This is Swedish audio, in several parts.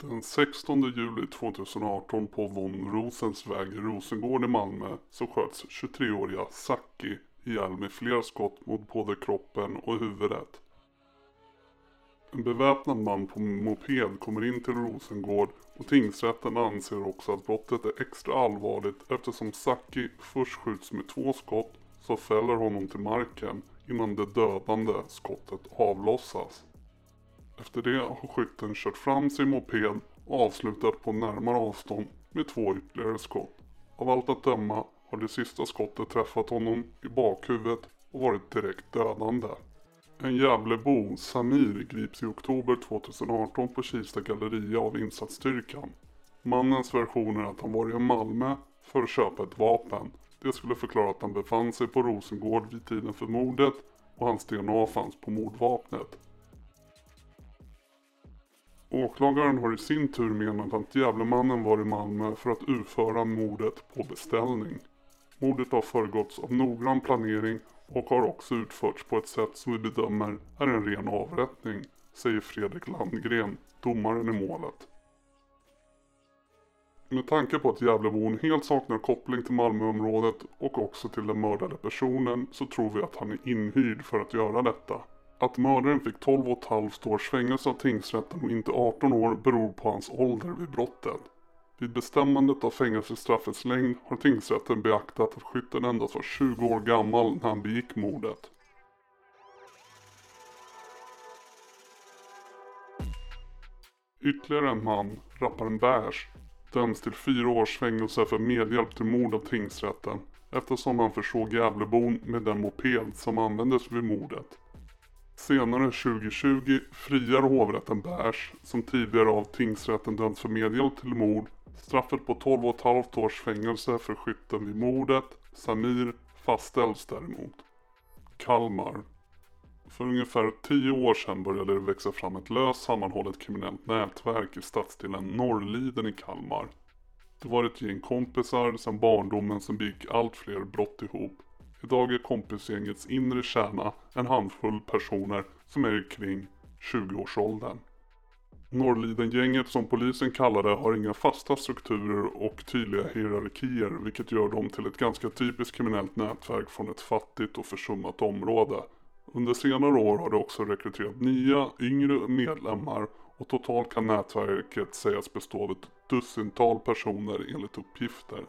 Den 16 juli 2018 på von Rosens väg i Rosengård i Malmö så sköts 23-åriga Saki ihjäl med flera skott mot både kroppen och huvudet. En beväpnad man på moped kommer in till Rosengård och tingsrätten anser också att brottet är extra allvarligt eftersom Saki först skjuts med två skott som fäller honom till marken innan det dödande skottet avlossas. Efter det har skytten kört fram sin moped och avslutat på närmare avstånd med två ytterligare skott. Av allt att döma har det sista skottet träffat honom i bakhuvudet och varit direkt dödande. En Gävlebo, Samir, grips i oktober 2018 på Kista galleria av insatsstyrkan. Mannens version är att han var i Malmö för att köpa ett vapen. Det skulle förklara att han befann sig på Rosengård vid tiden för mordet och hans DNA fanns på mordvapnet. Åklagaren har i sin tur menat att Gävlemannen var i Malmö för att utföra mordet på beställning. Mordet har föregåtts av noggrann planering och har också utförts på ett sätt som vi bedömer är en ren avrättning, säger Fredrik Landgren, domaren i målet. Med tanke på att Gävlebon helt saknar koppling till Malmöområdet och också till den mördade personen så tror vi att han är inhyrd för att göra detta. Att mördaren fick 12,5 års fängelse av tingsrätten och inte 18 år beror på hans ålder vid brottet. Vid bestämmandet av fängelsestraffets längd har tingsrätten beaktat att skytten endast var 20 år gammal när han begick mordet. Ytterligare en man, rapparen Bärs, döms till fyra års fängelse för medhjälp till mord av tingsrätten eftersom han försåg Gävlebon med den moped som användes vid mordet. Senare 2020 friar hovrätten Bärs, som tidigare av tingsrätten dömts för medhjälp till mord, Straffet på 12,5 års fängelse för skytten vid mordet, Samir, fastställs däremot. Kalmar. För ungefär 10 år sedan började det växa fram ett löst sammanhållet kriminellt nätverk i stadsdelen Norrliden i Kalmar. Det var ett gäng kompisar sedan barndomen som begick allt fler brott ihop. Idag är kompisgängets inre kärna en handfull personer som är kring 20-årsåldern. Norrliden-gänget som polisen kallar det har inga fasta strukturer och tydliga hierarkier vilket gör dem till ett ganska typiskt kriminellt nätverk från ett fattigt och försummat område. Under senare år har det också rekryterat nya, yngre medlemmar och totalt kan nätverket sägas bestå av ett dussintal personer enligt uppgifter.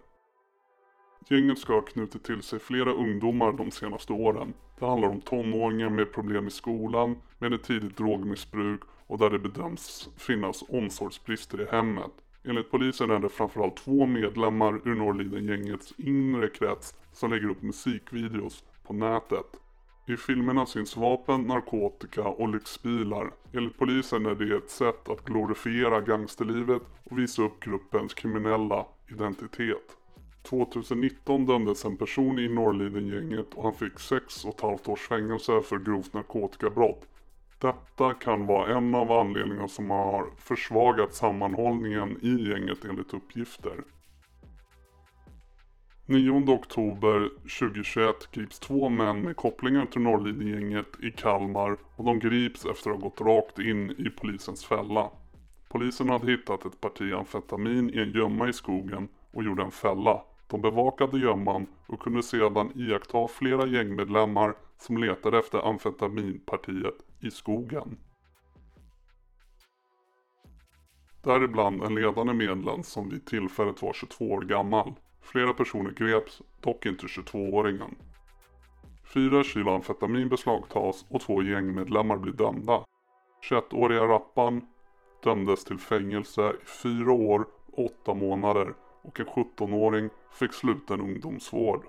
Gänget ska ha knutit till sig flera ungdomar de senaste åren. Det handlar om tonåringar med problem i skolan, med ett tidigt drogmissbruk och där det bedöms finnas omsorgsbrister i hemmet. Enligt polisen är det framförallt två medlemmar ur Norrliden-gängets inre krets som lägger upp musikvideos på nätet. I filmerna syns vapen, narkotika och lyxbilar. Enligt polisen är det ett sätt att glorifiera gangsterlivet och visa upp gruppens kriminella identitet. 2019 dömdes en person i Norrliden-gänget och han fick 6 och ett halvt års fängelse för grovt narkotikabrott. Detta kan vara en av anledningarna som har försvagat sammanhållningen i gänget enligt uppgifter. 9 oktober 2021 grips två män med kopplingar till Norrlidengänget i Kalmar och de grips efter att ha gått rakt in i polisens fälla. Polisen hade hittat ett parti amfetamin i en gömma i skogen och gjorde en fälla. De bevakade gömman och kunde sedan iaktta flera gängmedlemmar som letade efter amfetaminpartiet i skogen. Däribland en ledande medlem som vid tillfället var 22 år gammal. Flera personer greps, dock inte 22-åringen. Fyra kilo amfetamin beslagtas och två gängmedlemmar blir dömda. 21-åriga rappan dömdes till fängelse i fyra år och åtta månader och en 17-åring fick sluten ungdomsvård.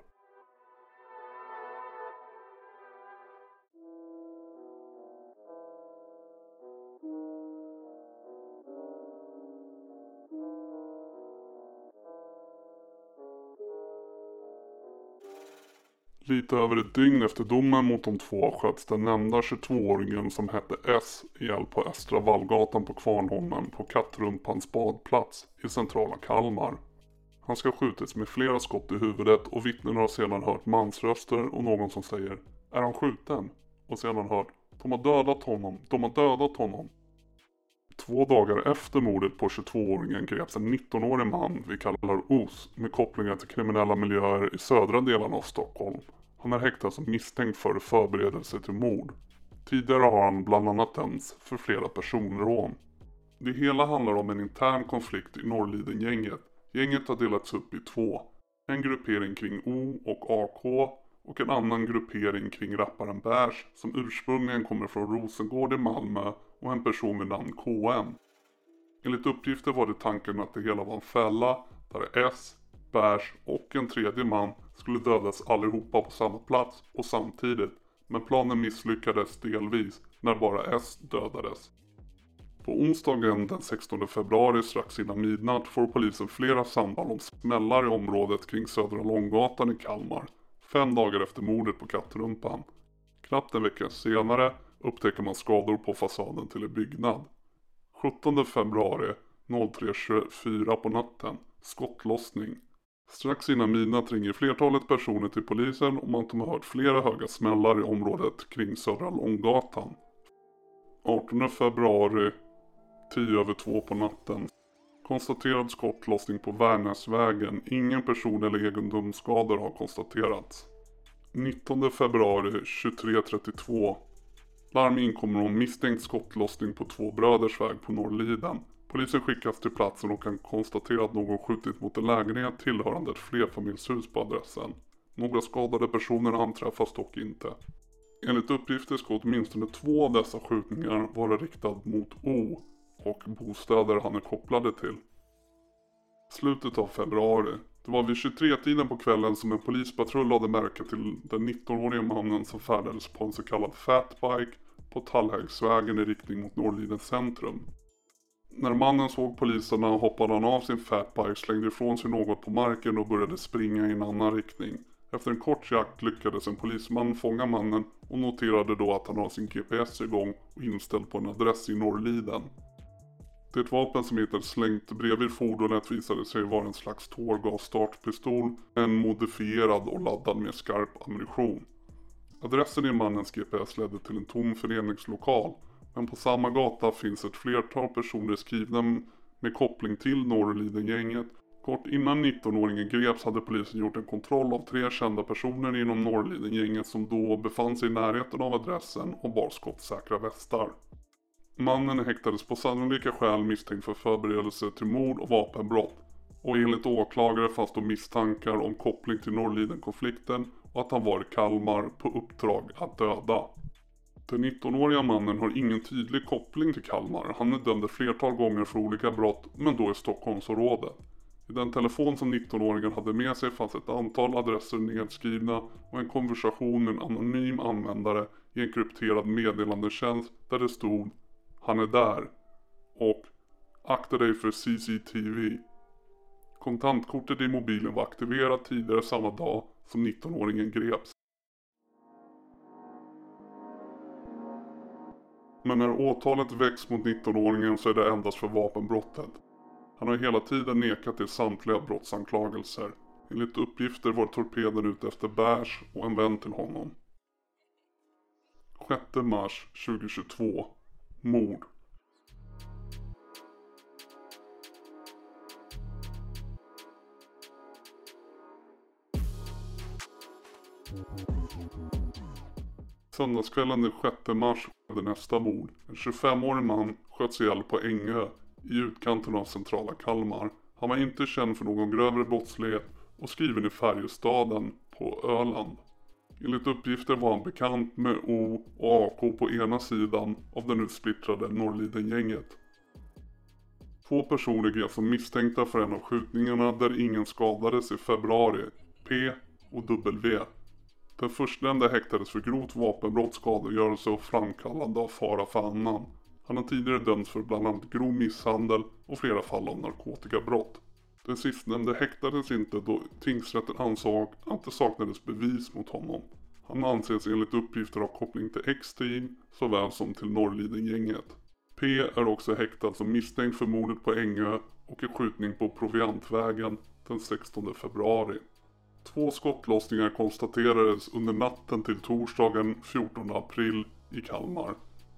Lite över ett dygn efter domen mot de två sköts den nämnda 22-åringen som hette S ihjäl på Östra Vallgatan på Kvarnholmen på Kattrumpans badplats i centrala Kalmar. Han ska ha skjutits med flera skott i huvudet och vittnen har sedan hört mansröster och någon som säger Är han skjuten? Och sedan hört De har dödat honom, de har dödat honom. Två dagar efter mordet på 22-åringen greps en 19-årig man vi kallar Os med kopplingar till kriminella miljöer i södra delarna av Stockholm. Han är häktad som misstänkt för förberedelse till mord. Tidigare har han bland annat dömts för flera personrån. Det hela handlar om en intern konflikt i Norrliden-gänget. Gänget har delats upp i två. En gruppering kring O och AK och en annan gruppering kring rapparen Bärs som ursprungligen kommer från Rosengård i Malmö och en person vid namn KM. Enligt uppgifter var det tanken att det hela var en fälla där S, Bärs och en tredje man skulle dödas allihopa på samma plats och samtidigt. Men planen misslyckades delvis när bara S dödades. På onsdagen den 16 februari strax innan midnatt får polisen flera samtal om smällar i området kring Södra Långgatan i Kalmar. Fem dagar efter mordet på Kattrumpan. Knappt en vecka senare upptäcker man skador på fasaden till en byggnad. 17 februari 03.24 på natten. Skottlossning. Strax innan midnatt ringer flertalet personer till polisen om att de har hört flera höga smällar i området kring Södra Långgatan. 18 februari 10 över 2 på natten. Konstaterad skottlossning på Värnäsvägen. Ingen person eller egendomsskador har konstaterats. 19 februari 23.32. Larm inkommer om misstänkt skottlossning på Två Bröders väg på Norrliden. Polisen skickas till platsen och kan konstatera att någon skjutit mot en lägenhet tillhörande ett flerfamiljshus på adressen. Några skadade personer anträffas dock inte. Enligt uppgifter ska åtminstone två av dessa skjutningar vara riktad mot O och bostäder han är kopplade till. Slutet av februari. Det var vid 23-tiden på kvällen som en polispatrull lade märke till den 19-årige mannen som färdades på en så kallad fatbike på Tallhägsvägen i riktning mot Norrlidens centrum. När mannen såg poliserna hoppade han av sin fatbike, slängde ifrån sig något på marken och började springa i en annan riktning. Efter en kort jakt lyckades en polisman fånga mannen och noterade då att han har sin GPS igång och inställd på en adress i Norrliden. Det vapen som hittades slängt bredvid fordonet visade sig vara en slags tårgasstartpistol, en modifierad och laddad med skarp ammunition. Adressen i mannens GPS ledde till en tom föreningslokal, men på samma gata finns ett flertal personer skrivna med koppling till Norrliden-gänget. Kort innan 19-åringen greps hade polisen gjort en kontroll av tre kända personer inom Norrliden-gänget som då befann sig i närheten av adressen och bar skottsäkra västar. Mannen häktades på sannolika skäl misstänkt för förberedelse till mord och vapenbrott och enligt åklagare fanns då misstankar om koppling till Norrliden-konflikten och att han var i Kalmar på uppdrag att döda. Den 19-åriga mannen har ingen tydlig koppling till Kalmar. Han är dömd ett flertal gånger för olika brott, men då i Stockholmsområdet. I den telefon som 19-åringen hade med sig fanns ett antal adresser nedskrivna och en konversation med en anonym användare i en krypterad meddelandetjänst där det stod han är där. Och akta dig för CCTV. Kontantkortet i mobilen var aktiverat tidigare samma dag som 19-åringen greps. Men när åtalet väcks mot 19-åringen så är det endast för vapenbrottet. Han har hela tiden nekat till samtliga brottsanklagelser. Enligt uppgifter var torpeden ute efter Bärs och en vän till honom. 6 mars 2022 Mord. Söndagskvällen den 6 mars skedde nästa mord. En 25-årig man sköts ihjäl på Ängö i utkanten av centrala Kalmar. Han var inte känd för någon grövre brottslighet och skriven i Färjestaden på Öland. Enligt uppgifter var han bekant med O och AK på ena sidan av det nu splittrade Norrliden-gänget. Två personer greps som misstänkta för en av skjutningarna där ingen skadades i februari, P och W. Den förstnämnda häktades för grovt vapenbrott, skadegörelse och framkallande av fara för annan. Han har tidigare dömts för bland annat grov misshandel och flera fall av narkotikabrott. Den sistnämnde häktades inte då tingsrätten ansåg att det saknades bevis mot honom. Han anses enligt uppgifter ha koppling till X-team såväl som till Norrliden-gänget. P är också häktad som misstänkt för mordet på Ängö och en skjutning på Proviantvägen den 16 februari. Två skottlossningar konstaterades under natten till torsdagen 14 april i Kalmar.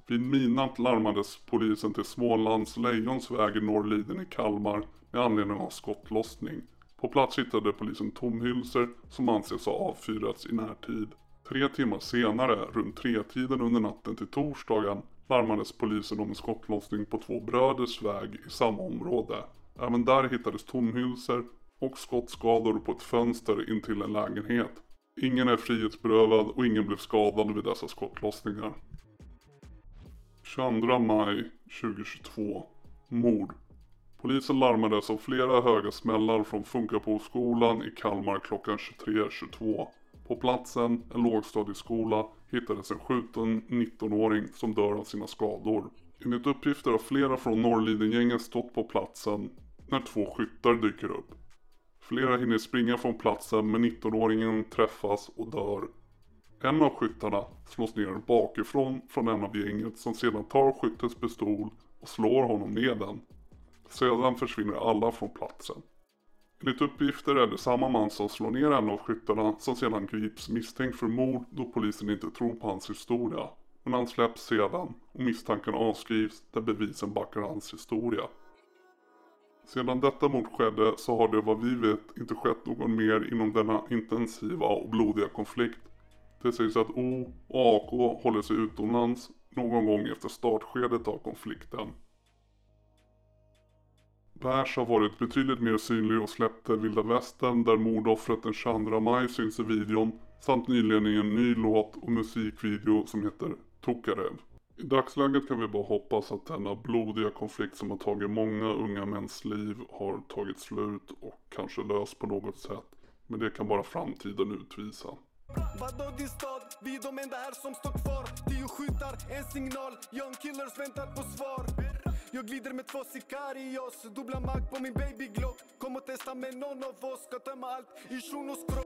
Vid midnatt larmades polisen till Smålands Lejonsväg i Norrliden i Kalmar med anledning av skottlossning. På plats hittade polisen tomhylsor som anses ha avfyrats i närtid. Tre timmar senare, runt tretiden under natten till torsdagen, larmades polisen om en skottlossning på två bröders väg i samma område. Även där hittades tomhylsor och skottskador på ett fönster intill en lägenhet. Ingen är frihetsberövad och ingen blev skadad vid dessa skottlossningar. 22 maj 2022. Mord. Polisen larmades av flera höga smällar från Funkaboskolan i Kalmar klockan 23.22. På platsen, en lågstadieskola, hittades en skjuten 19-åring som dör av sina skador. Enligt uppgifter har flera från Norrlidengänget stått på platsen när två skyttar dyker upp. Flera hinner springa från platsen men 19-åringen träffas och dör. En av skyttarna slås ner bakifrån från en av gänget som sedan tar skyttens pistol och slår honom med den. Sedan försvinner alla från platsen. Enligt uppgifter är det samma man som slår ner en av skyttarna som sedan grips misstänkt för mord då polisen inte tror på hans historia. Men han släpps sedan och misstanken avskrivs där bevisen backar hans historia. Sedan detta mord skedde så har det vad vi vet inte skett någon mer inom denna intensiva och blodiga konflikt. Det sägs att O och AK håller sig utomlands någon gång efter startskedet av konflikten. Bärs har varit betydligt mer synlig och släppte Vilda Västern där mordoffret den 22 maj syns i videon samt nyligen i en ny låt och musikvideo som heter Tokarev. I dagsläget kan vi bara hoppas att denna blodiga konflikt som har tagit många unga mäns liv har tagit slut och kanske löst på något sätt. Men det kan bara framtiden utvisa. Vadå din stad? Vi är de enda här som står kvar. Tio skjutar, en signal. Young killers väntar på svar. Jag glider med två sicarios Dubbla mag på min baby Glock Kom och testa med någon av oss. Ska tömma allt i shunos kropp